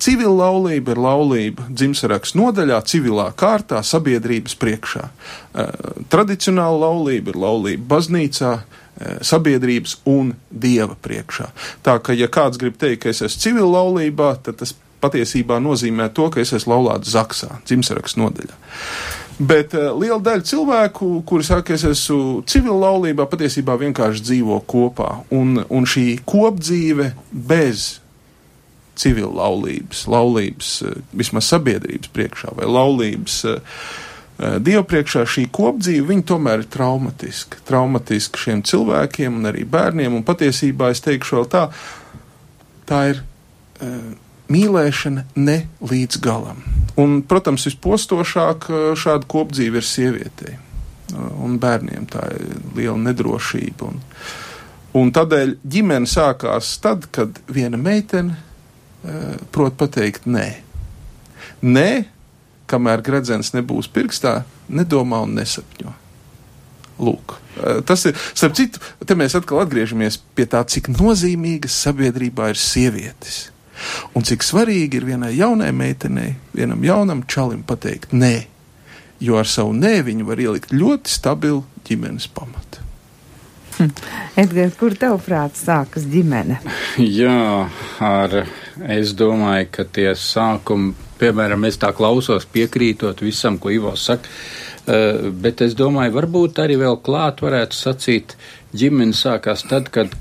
Civila laulība ir laulība dzimšanas nodaļā, civilā kārtā, sabiedrības priekšā. Uh, tradicionāla laulība ir laulība baznīcā, uh, sabiedrības un dieva priekšā. Tā ka, ja kāds grib teikt, ka es esmu civila laulībā, tad tas patiesībā nozīmē to, ka es esmu laulāts Zaksā, dzimšanas nodaļā. Bet uh, liela daļa cilvēku, kuri saka, es esmu civila laulībā, patiesībā vienkārši dzīvo kopā. Un, un šī kopdzīve bez civila laulības, laulības eh, vismaz sabiedrības priekšā vai laulības uh, Dievu priekšā šī kopdzīve, viņa tomēr ir traumatiska. Traumatiska šiem cilvēkiem un arī bērniem, un patiesībā es teikšu vēl tā, tā ir mīlēšana ne līdz galam. Un, protams, vispostošāk šāda kopdzīve ir sievietei un bērniem. Tā ir liela nedrošība. Un, un tādēļ ģimene sākās tad, kad viena meitene Eh, prot pateikt nē. Nē, kamēr gredzens nebūs pirkstā, nedomā un nesapņo. Lūk, eh, tas ir, starp citu, te mēs atkal atgriežamies pie tā, cik nozīmīgas sabiedrībā ir sievietes. Un cik svarīgi ir vienai jaunai meitenei, vienam jaunam čalim pateikt nē, jo ar savu nē viņu var ielikt ļoti stabilu ģimenes pamatu. Hm. Edgars, kur tev prāts sākas ģimene? [laughs] Jā, ar, es domāju, ka tie sākumi, piemēram, es tā klausos piekrītot visam, ko Ivo saka, uh, bet es domāju, varbūt arī vēl klāt varētu sacīt, ģimene sākās tad, kad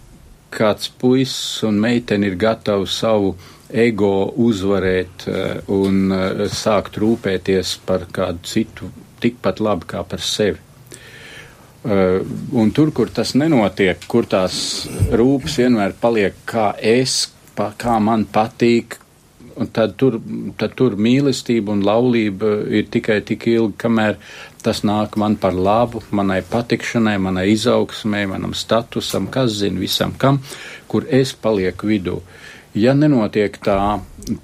kāds puisis un meitene ir gatavi savu ego uzvarēt uh, un uh, sākt rūpēties par kādu citu tikpat labi kā par sevi. Un tur, kur tas nenotiek, kur tās rūpes vienmēr paliek kā es, pa, kā man patīk, tad tur, tad tur mīlestība un laulība ir tikai tik ilgi, kamēr tas nāk man par labu, manai patikšanai, manai izaugsmai, manam statusam, kas zina visam kam, kur es palieku vidū. Ja nenotiek tā,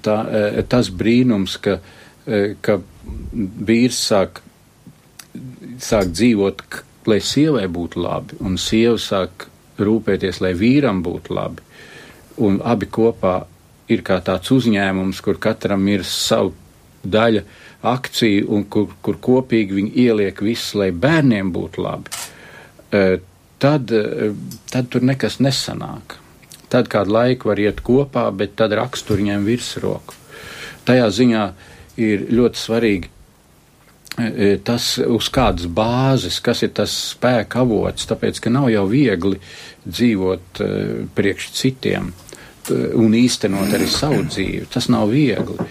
tā eh, tas brīnums, ka, eh, ka vīrs sāk, sāk dzīvot lai sievai būtu labi, un sieva sāk rūpēties, lai vīram būtu labi. Un abi kopā ir kā tāds uzņēmums, kur katram ir savu daļa akciju, un kur, kur kopīgi viņi ieliek visu, lai bērniem būtu labi. E, tad, e, tad tur nekas nesanāk. Tad kādu laiku var iet kopā, bet tad rakstur ņem virsroku. Tajā ziņā ir ļoti svarīgi E, tas uz kādas bāzes, kas ir tas spēka avots, tāpēc, ka nav jau viegli dzīvot uh, priekš citiem un īstenot arī savu dzīvi. Tas nav viegli.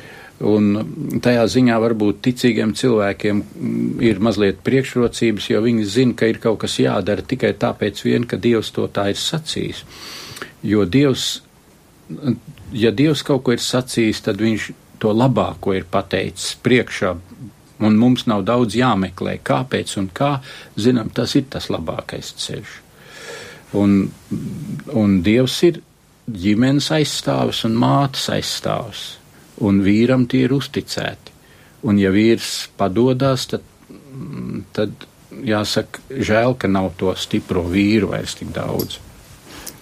Un tajā ziņā varbūt ticīgiem cilvēkiem mm, ir mazliet priekšrocības, jo viņi zina, ka ir kaut kas jādara tikai tāpēc vien, ka Dievs to tā ir sacījis. Jo Dievs, ja Dievs kaut ko ir sacījis, tad viņš to labāko ir pateicis priekšā un mums nav daudz jāmeklē, kāpēc un kā, zinām, tas ir tas labākais ceļš. Un, un Dievs ir ģimenes aizstāvis un mātes aizstāvis, un vīram tie ir uzticēti. Un ja vīrs padodas, tad, tad jāsaka, žēl, ka nav to stipro vīru vairs tik daudz.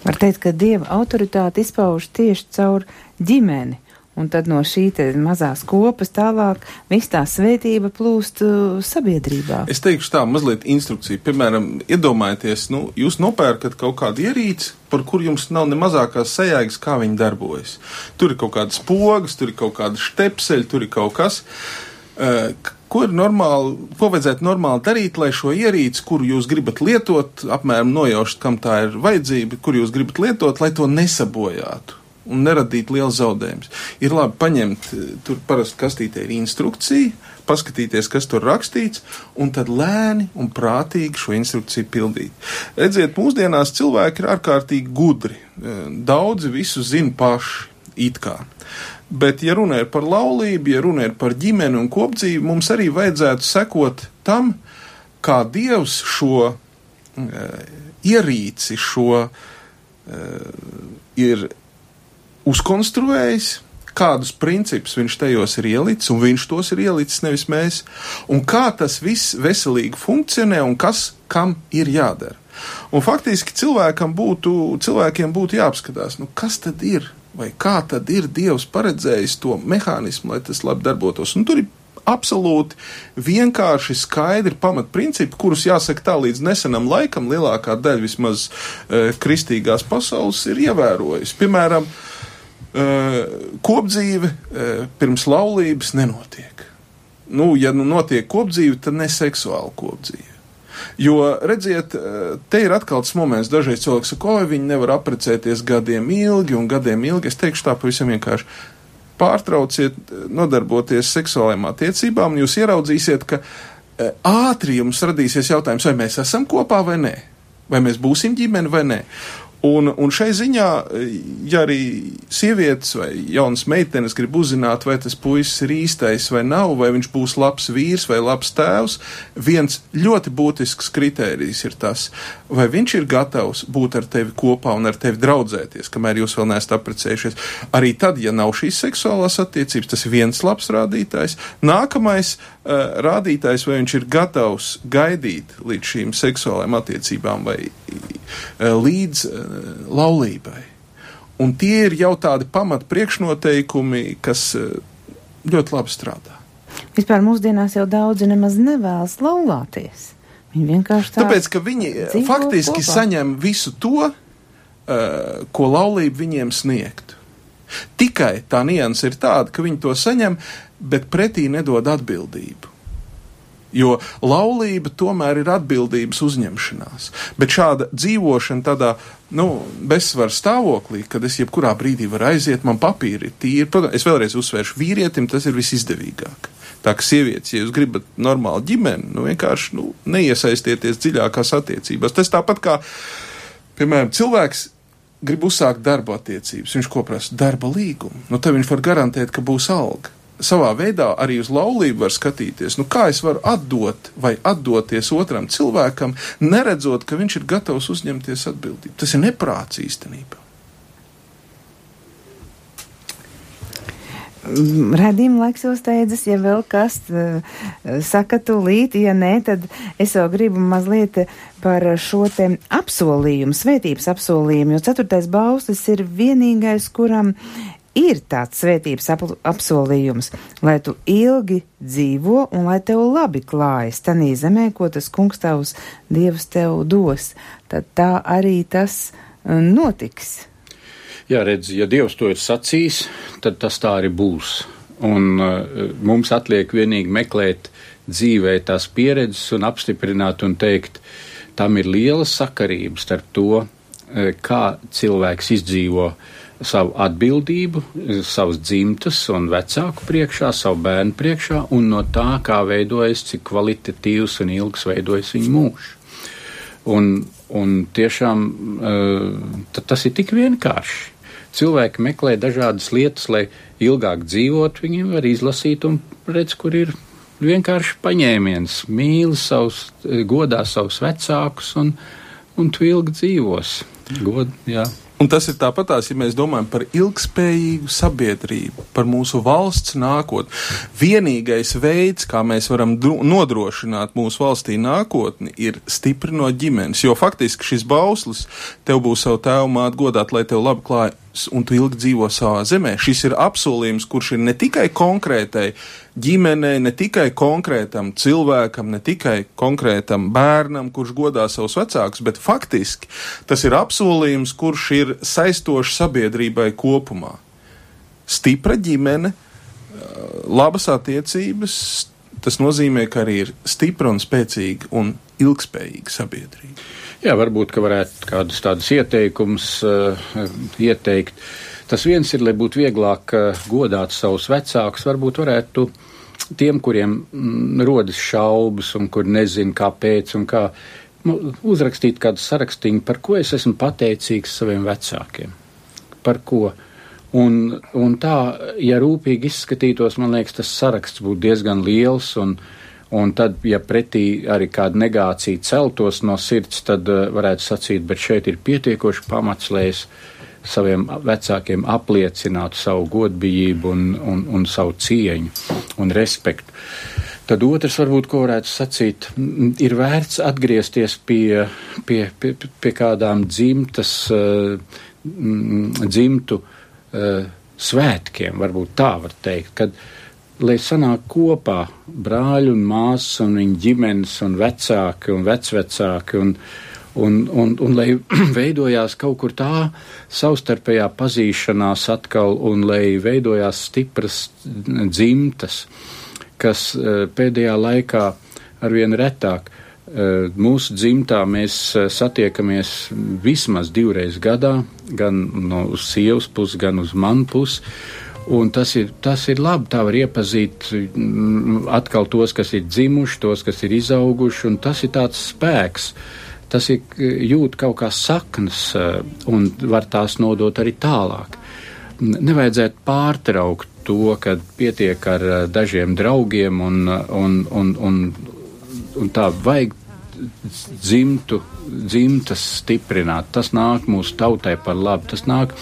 Var teikt, ka dieva autoritāte izpauž tieši caur ģimeni. Un tad no šī mazās kopas tālāk viss tā svētība plūst uh, sabiedrībā. Es teikšu tā, mazliet instrukcija. Piemēram, iedomājieties, nu, jūs nopērkat kaut kādu ierīci, par kur jums nav ne mazākās sajēgas, kā viņi darbojas. Tur ir kaut kādas pogas, tur ir kaut kāda štepseļa, tur ir kaut kas. Uh, ko ir normāli, ko vajadzētu normāli darīt, lai šo ierīci, kuru jūs gribat lietot, apmēram nojaušat, kam tā ir vajadzība, kur jūs gribat lietot, lai to nesabojātu? Un neradīt liels zaudējums. Ir labi paņemt, eh, tur parasti kastītē ir instrukcija, paskatīties, kas tur rakstīts, un tad lēni un prātīgi šo instrukciju pildīt. Redziet, mūsdienās cilvēki ir ārkārtīgi gudri. Eh, daudzi visu zina paši, it kā. Bet, ja runa ir par laulību, ja runa ir par ģimeni un kopdzīvi, mums arī vajadzētu sekot tam, kā Dievs šo uh, ierīci, šo uh, ir uzkonstruējis, kādus principus viņš tajos ir ielicis, un viņš tos ir ielicis, nevis mēs, un kā tas viss veselīgi funkcionē un kas kam ir jādara. Un faktiski cilvēkam būtu, cilvēkiem būtu jāapskatās, nu kas tad ir, vai kā tad ir Dievs paredzējis to mehānismu, lai tas labi darbotos. Un tur ir absolūti vienkārši, skaidri pamatprincipi, kurus jāsaka tā līdz nesenam laikam lielākā daļa vismaz e, kristīgās pasaules ir ievērojusi. Piemēram, e, kopdzīve eh, pirms laulības nenotiek. Nu, ja nu notiek kopdzīve, tad ne seksuāla kopdzīve. Jo, redziet, eh, te ir atkal tas moments, dažreiz cilvēks saka, oi, viņi nevar apprecēties gadiem ilgi un gadiem ilgi. Es teikšu tā pavisam vienkārši. Pārtrauciet nodarboties seksuālajām attiecībām, un jūs ieraudzīsiet, ka ātri jums radīsies jautājums, vai mēs esam kopā vai nē, vai mēs būsim ģimene vai nē. Un, un šai ziņā, ja arī sievietes vai jaunas meitenes grib uzzināt, vai tas puisis ir īstais vai nav, vai viņš būs labs vīrs vai labs tēvs, viens ļoti būtisks kritērijs ir tas, vai viņš ir gatavs būt ar tevi kopā un ar tevi draudzēties, kamēr jūs vēl neesat apprecējušies. Arī tad, ja nav šīs seksuālās attiecības, tas ir viens labs rādītājs. Nākamais uh, rādītājs, vai viņš ir gatavs gaidīt līdz šīm seksuālajām attiecībām vai uh, līdz uh, laulībai. Un tie ir jau tādi pamat priekšnoteikumi, kas eh, ļoti labi strādā. Vispār mūsdienās jau daudzi nemaz nevēlas laulāties. Viņi vienkārši tā. Tāpēc, ka viņi faktiski kopā. saņem visu to, uh, ko laulība viņiem sniegtu. Tikai tā nianses ir tāda, ka viņi to saņem, bet pretī nedod atbildību. Jo laulība tomēr ir atbildības uzņemšanās. Bet šāda dzīvošana tādā nu, bezsvaru stāvoklī, kad es jebkurā brīdī varu aiziet, man papīri ir tīri. Protams, es vēlreiz uzsvēršu, vīrietim tas ir visizdevīgāk. Tā kā sievietes, ja jūs gribat normālu ģimeni, nu vienkārši nu, neiesaistieties dziļākās attiecībās. Tas tāpat kā, piemēram, cilvēks grib uzsākt darba attiecības, viņš ko prasa darba līgumu. Nu, tad viņš var garantēt, ka būs alga savā veidā arī uz laulību var skatīties. Nu, kā es varu atdot vai atdoties otram cilvēkam, neredzot, ka viņš ir gatavs uzņemties atbildību? Tas ir neprāts īstenībā. Mm, Radījuma laiks jau steidzas, ja vēl kas uh, saka tūlīt, ja nē, tad es vēl gribu mazliet par šo te apsolījumu, svētības apsolījumu, jo ceturtais bauslis ir vienīgais, kuram ir tāds svētības ap apsolījums, lai tu ilgi dzīvo un lai tev labi klājas tanī zemē, ko tas kungs tavs dievs tev dos, tad tā arī tas uh, notiks. Jā, redz, ja Dievs to ir sacījis, tad tas tā arī būs. Un uh, mums atliek vienīgi meklēt dzīvē tās pieredzes un apstiprināt un teikt, tam ir liela sakarība starp to, uh, kā cilvēks izdzīvo uh, savu atbildību, savas dzimtas un vecāku priekšā, savu bērnu priekšā, un no tā, kā veidojas, cik kvalitatīvs un ilgs veidojas viņa mūžs. Un, un tiešām uh, tas ir tik vienkārši. Cilvēki meklē dažādas lietas, lai ilgāk dzīvot, viņi var izlasīt un redz, kur ir vienkārši paņēmiens, mīli savus, godā savus vecākus un, un tu ilgi dzīvos. God, jā. Un tas ir tāpatās, ja mēs domājam par ilgspējīgu sabiedrību, par mūsu valsts nākotni. Vienīgais veids, kā mēs varam nodrošināt mūsu valstī nākotni, ir stiprinot ģimenes. Jo faktiski šis bauslis tev būs savu tēvu mātu godāt, lai tev labi klājas un tu ilgi dzīvo savā zemē. Šis ir apsolījums, kurš ir ne tikai konkrētai ģimenei, ne tikai konkrētam cilvēkam, ne tikai konkrētam bērnam, kurš godā savus vecākus, bet faktiski tas ir apsolījums, kurš ir saistošs sabiedrībai kopumā. Stipra ģimene, labas attiecības, tas nozīmē, ka arī ir stipra un spēcīga un ilgspējīga sabiedrība. Jā, varbūt, ka varētu kādus tādus ieteikumus uh, ieteikt. Tas viens ir, lai būtu vieglāk uh, godāt savus vecākus, varbūt varētu tiem, kuriem mm, rodas šaubas un kur nezin, kāpēc un kā, nu, uzrakstīt kādu sarakstīnu, par ko es esmu pateicīgs saviem vecākiem. Par ko? Un, un tā, ja rūpīgi izskatītos, man liekas, tas saraksts būtu diezgan liels un, uh, Un tad, ja pretī arī kāda negācija celtos no sirds, tad uh, varētu sacīt, bet šeit ir pietiekoši pamats, lai es saviem vecākiem apliecinātu savu godbijību un, un, un savu cieņu un respektu. Tad otrs, varbūt, ko varētu sacīt, ir vērts atgriezties pie, pie, pie, pie kādām dzimtas, uh, dzimtu uh, svētkiem, varbūt tā var teikt, kad uh, lai sanāk kopā brāļi un māsas un viņa ģimenes un vecāki un vecvecāki un, un, un, un lai [clears throat] veidojās kaut kur tā savstarpējā pazīšanās atkal un lai veidojās stipras dzimtas, kas e, pēdējā laikā arvien retāk e, mūsu dzimtā mēs e, satiekamies vismaz divreiz gadā, gan no uz sievas puses, gan uz manu pusi. Un tas ir, tas ir labi. Tā var iepazīt mm, atkal tos, kas ir dzimuši, tos, kas ir izauguši, un tas ir tāds spēks. Tas ir jūt kaut kā saknes, eh, un var tās nodot arī tālāk. Nevajadzētu pārtraukt to, ka pietiek ar eh, dažiem draugiem, un, un, un, un, un tā vajag dzimtu, dzimtas stiprināt. Tas nāk mūsu tautai par labu. Tas nāk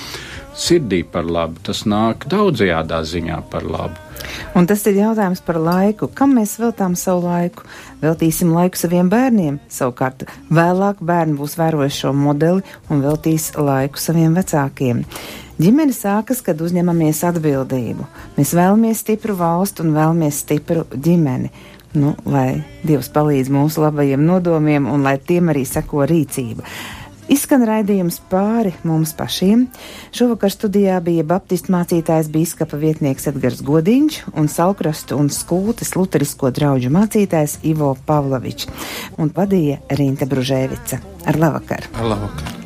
sirdī par labu, tas nāk daudzajādā ziņā par labu. Un tas ir jautājums par laiku. Kam mēs veltām savu laiku? Veltīsim laiku saviem bērniem. Savukārt vēlāk bērni būs vērojuši šo modeli un veltīs laiku saviem vecākiem. Ģimene sākas, kad uzņemamies atbildību. Mēs vēlamies stipru valstu un vēlamies stipru ģimeni. Nu, lai Dievs palīdz mūsu labajiem nodomiem un lai tiem arī seko rīcība. Izskan raidījums pāri mums pašiem. Šovakar studijā bija Baptistu mācītājs bīskapa vietnieks Edgars Godiņš un Saukrastu un Skultes luterisko draugu mācītājs Ivo Pavlovičs un vadīja Rīnta Bružēvica. Ar labvakar! Ar labvakar.